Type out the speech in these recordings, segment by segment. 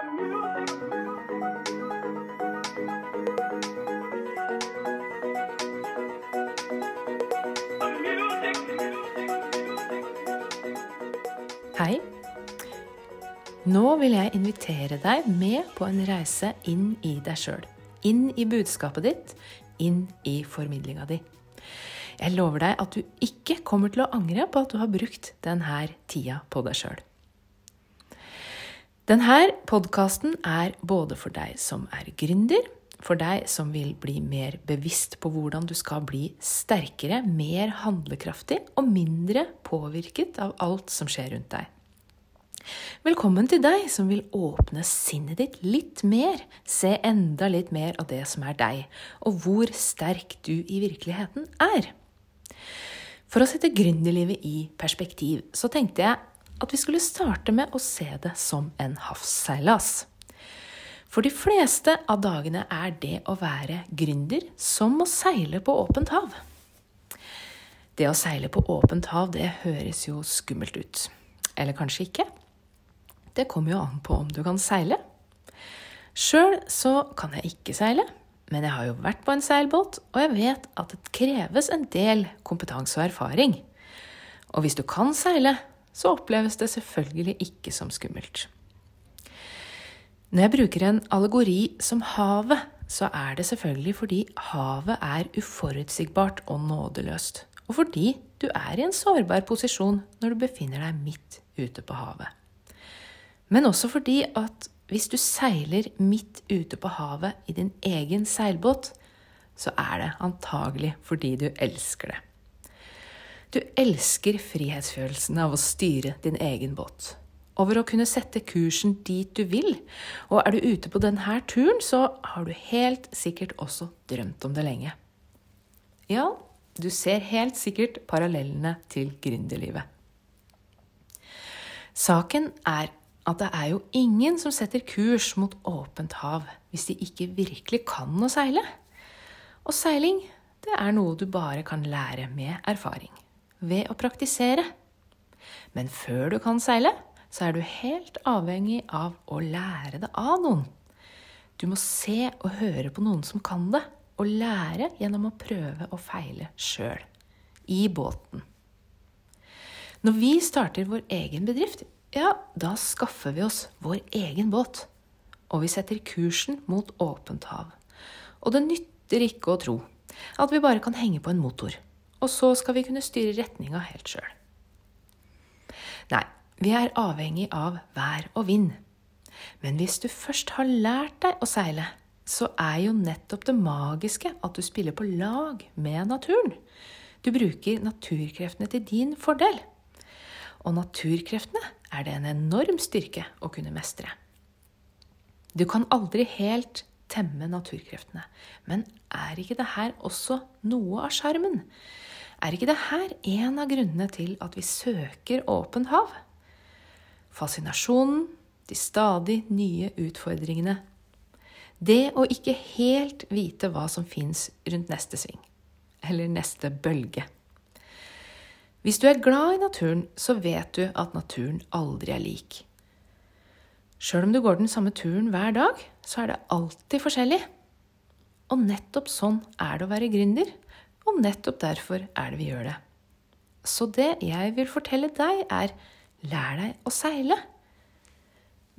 Hei. Nå vil jeg invitere deg med på en reise inn i deg sjøl. Inn i budskapet ditt, inn i formidlinga di. Jeg lover deg at du ikke kommer til å angre på at du har brukt denne tida på deg sjøl. Denne podkasten er både for deg som er gründer, for deg som vil bli mer bevisst på hvordan du skal bli sterkere, mer handlekraftig og mindre påvirket av alt som skjer rundt deg. Velkommen til deg som vil åpne sinnet ditt litt mer, se enda litt mer av det som er deg, og hvor sterk du i virkeligheten er. For å sette gründerlivet i perspektiv, så tenkte jeg at vi skulle starte med å se det som en havsseilas. For de fleste av dagene er det å være gründer som å seile på åpent hav. Det å seile på åpent hav, det høres jo skummelt ut. Eller kanskje ikke. Det kommer jo an på om du kan seile. Sjøl så kan jeg ikke seile, men jeg har jo vært på en seilbåt, og jeg vet at det kreves en del kompetanse og erfaring. Og hvis du kan seile, så oppleves det selvfølgelig ikke som skummelt. Når jeg bruker en allegori som havet, så er det selvfølgelig fordi havet er uforutsigbart og nådeløst, og fordi du er i en sårbar posisjon når du befinner deg midt ute på havet. Men også fordi at hvis du seiler midt ute på havet i din egen seilbåt, så er det antagelig fordi du elsker det. Du elsker frihetsfølelsen av å styre din egen båt over å kunne sette kursen dit du vil. Og er du ute på denne turen, så har du helt sikkert også drømt om det lenge. Ja, du ser helt sikkert parallellene til gründerlivet. Saken er at det er jo ingen som setter kurs mot åpent hav hvis de ikke virkelig kan å seile. Og seiling, det er noe du bare kan lære med erfaring. Ved å praktisere. Men før du kan seile, så er du helt avhengig av å lære det av noen. Du må se og høre på noen som kan det, og lære gjennom å prøve og feile sjøl. I båten. Når vi starter vår egen bedrift, ja, da skaffer vi oss vår egen båt. Og vi setter kursen mot åpent hav. Og det nytter ikke å tro at vi bare kan henge på en motor, og så skal vi kunne styre retninga helt sjøl. Nei, vi er avhengig av vær og vind. Men hvis du først har lært deg å seile, så er jo nettopp det magiske at du spiller på lag med naturen. Du bruker naturkreftene til din fordel. Og naturkreftene er det en enorm styrke å kunne mestre. Du kan aldri helt temme naturkreftene, men er ikke det her også noe av sjarmen? Er ikke det her en av grunnene til at vi søker åpent hav? fascinasjonen, de stadig nye utfordringene. Det å ikke helt vite hva som fins rundt neste sving, eller neste bølge. Hvis du er glad i naturen, så vet du at naturen aldri er lik. Sjøl om du går den samme turen hver dag, så er det alltid forskjellig. Og nettopp sånn er det å være gründer, og nettopp derfor er det vi gjør det. Så det jeg vil fortelle deg, er Lær deg å seile.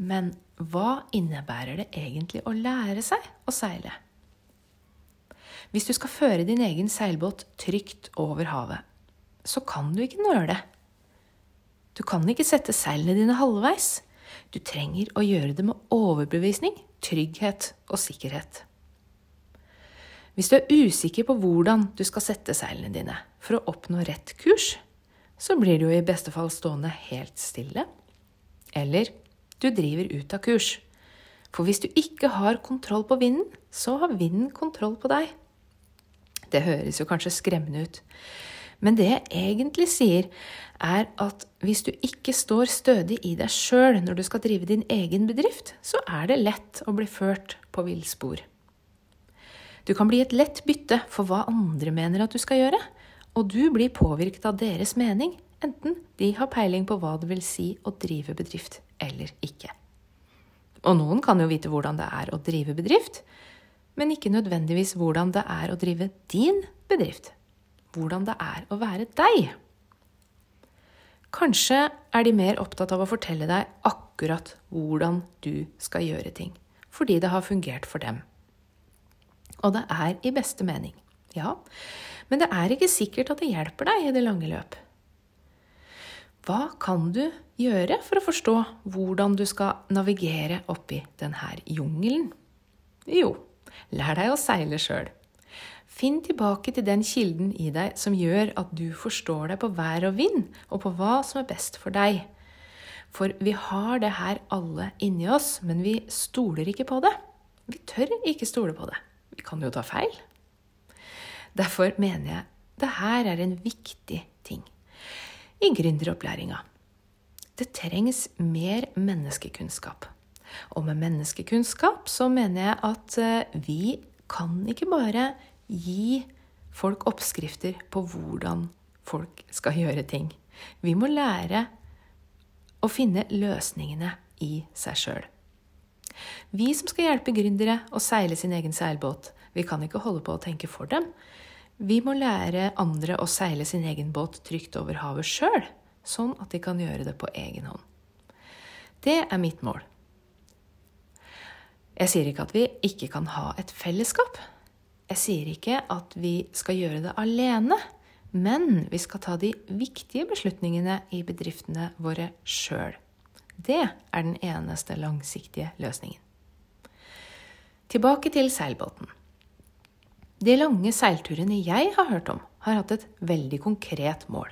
Men hva innebærer det egentlig å lære seg å seile? Hvis du skal føre din egen seilbåt trygt over havet, så kan du ikke nøle. Du kan ikke sette seilene dine halvveis. Du trenger å gjøre det med overbevisning, trygghet og sikkerhet. Hvis du er usikker på hvordan du skal sette seilene dine for å oppnå rett kurs, så blir du jo i beste fall stående helt stille. Eller du driver ut av kurs. For hvis du ikke har kontroll på vinden, så har vinden kontroll på deg. Det høres jo kanskje skremmende ut. Men det jeg egentlig sier, er at hvis du ikke står stødig i deg sjøl når du skal drive din egen bedrift, så er det lett å bli ført på villspor. Du kan bli et lett bytte for hva andre mener at du skal gjøre, og du blir påvirket av deres mening, enten de har peiling på hva det vil si å drive bedrift eller ikke. Og noen kan jo vite hvordan det er å drive bedrift, men ikke nødvendigvis hvordan det er å drive din bedrift. Hvordan det er å være deg. Kanskje er de mer opptatt av å fortelle deg akkurat hvordan du skal gjøre ting, fordi det har fungert for dem. Og det er i beste mening, ja, men det er ikke sikkert at det hjelper deg i det lange løp. Hva kan du gjøre for å forstå hvordan du skal navigere oppi denne jungelen? Jo, lær deg å seile sjøl. Finn tilbake til den kilden i deg som gjør at du forstår deg på vær og vind, og på hva som er best for deg. For vi har det her alle inni oss, men vi stoler ikke på det. Vi tør ikke stole på det. Vi kan jo ta feil. Derfor mener jeg det her er en viktig ting i gründeropplæringa. Det trengs mer menneskekunnskap. Og med menneskekunnskap så mener jeg at eh, vi kan ikke bare gi folk oppskrifter på hvordan folk skal gjøre ting. Vi må lære å finne løsningene i seg sjøl. Vi som skal hjelpe gründere å seile sin egen seilbåt, vi kan ikke holde på å tenke for dem. Vi må lære andre å seile sin egen båt trygt over havet sjøl, sånn at de kan gjøre det på egen hånd. Det er mitt mål. Jeg sier ikke at vi ikke kan ha et fellesskap. Jeg sier ikke at vi skal gjøre det alene, men vi skal ta de viktige beslutningene i bedriftene våre sjøl. Det er den eneste langsiktige løsningen. Tilbake til seilbåten. De lange seilturene jeg har hørt om, har hatt et veldig konkret mål.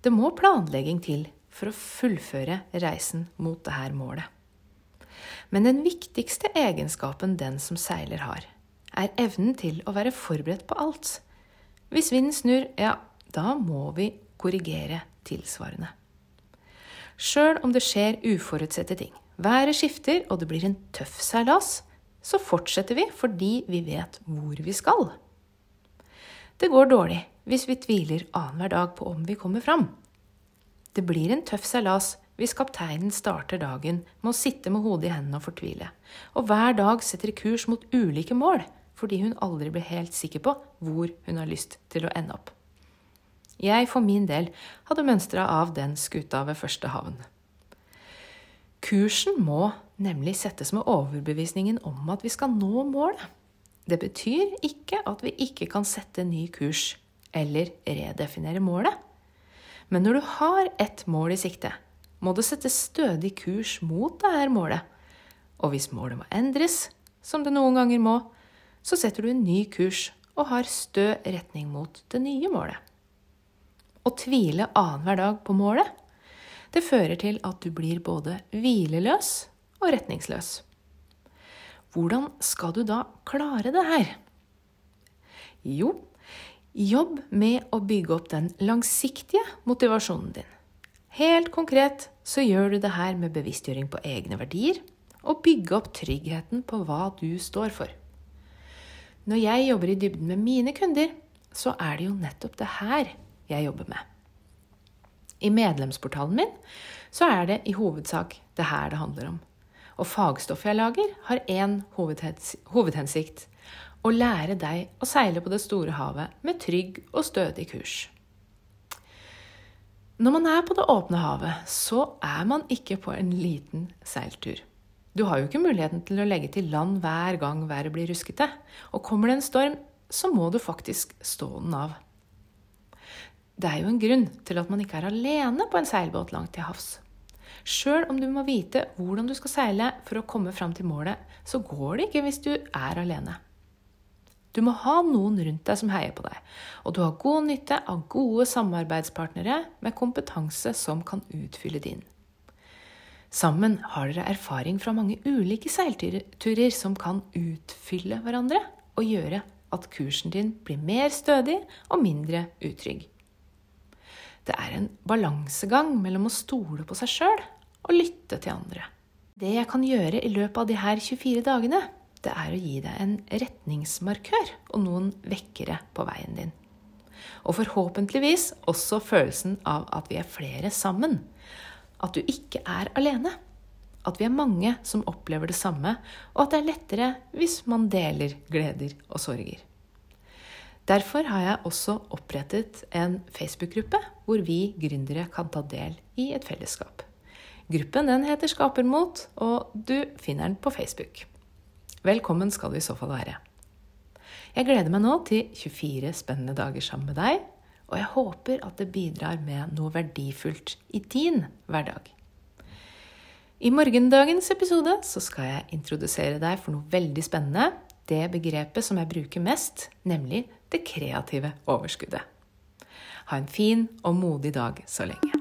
Det må planlegging til for å fullføre reisen mot dette målet. Men den viktigste egenskapen den som seiler har, er evnen til å være forberedt på alt. Hvis vinden snur, ja, da må vi korrigere tilsvarende. Sjøl om det skjer uforutsette ting, været skifter og det blir en tøff seilas, så fortsetter vi fordi vi vet hvor vi skal. Det går dårlig hvis vi tviler annenhver dag på om vi kommer fram. Det blir en tøff seilas hvis kapteinen starter dagen med å sitte med hodet i hendene og fortvile, og hver dag setter kurs mot ulike mål fordi hun aldri blir helt sikker på hvor hun har lyst til å ende opp. Jeg for min del hadde mønstra av den skuta ved første havn. Kursen må nemlig settes med overbevisningen om at vi skal nå målet. Det betyr ikke at vi ikke kan sette ny kurs eller redefinere målet. Men når du har ett mål i sikte, må du sette stødig kurs mot dette målet. Og hvis målet må endres, som det noen ganger må, så setter du en ny kurs og har stø retning mot det nye målet. Å tvile annenhver dag på målet det fører til at du blir både hvileløs og retningsløs. Hvordan skal du da klare det her? Jo, jobb med å bygge opp den langsiktige motivasjonen din. Helt konkret så gjør du det her med bevisstgjøring på egne verdier og bygge opp tryggheten på hva du står for. Når jeg jobber i dybden med mine kunder, så er det jo nettopp det her jeg jobber med. I medlemsportalen min så er det i hovedsak det her det handler om. Og fagstoffet jeg lager, har én hovedhensikt å lære deg å seile på det store havet med trygg og stødig kurs. Når man er på det åpne havet, så er man ikke på en liten seiltur. Du har jo ikke muligheten til å legge til land hver gang været blir ruskete. Og kommer det en storm, så må du faktisk stå den av. Det er jo en grunn til at man ikke er alene på en seilbåt langt til havs. Sjøl om du må vite hvordan du skal seile for å komme fram til målet, så går det ikke hvis du er alene. Du må ha noen rundt deg som heier på deg, og du har god nytte av gode samarbeidspartnere med kompetanse som kan utfylle din. Sammen har dere erfaring fra mange ulike seilturer som kan utfylle hverandre og gjøre at kursen din blir mer stødig og mindre utrygg. Det er en balansegang mellom å stole på seg sjøl og lytte til andre. Det jeg kan gjøre i løpet av de her 24 dagene, det er å gi deg en retningsmarkør og noen vekkere på veien din. Og forhåpentligvis også følelsen av at vi er flere sammen. At du ikke er alene. at vi er mange som opplever det samme, og at det er lettere hvis man deler gleder og sorger. Derfor har jeg også opprettet en Facebook-gruppe hvor vi gründere kan ta del i et fellesskap. Gruppen den heter Skapermot, og du finner den på Facebook. Velkommen skal du i så fall være. Jeg gleder meg nå til 24 spennende dager sammen med deg, og jeg håper at det bidrar med noe verdifullt i din hverdag. I morgendagens episode så skal jeg introdusere deg for noe veldig spennende. Det begrepet som jeg bruker mest, nemlig det kreative overskuddet. Ha en fin og modig dag så lenge.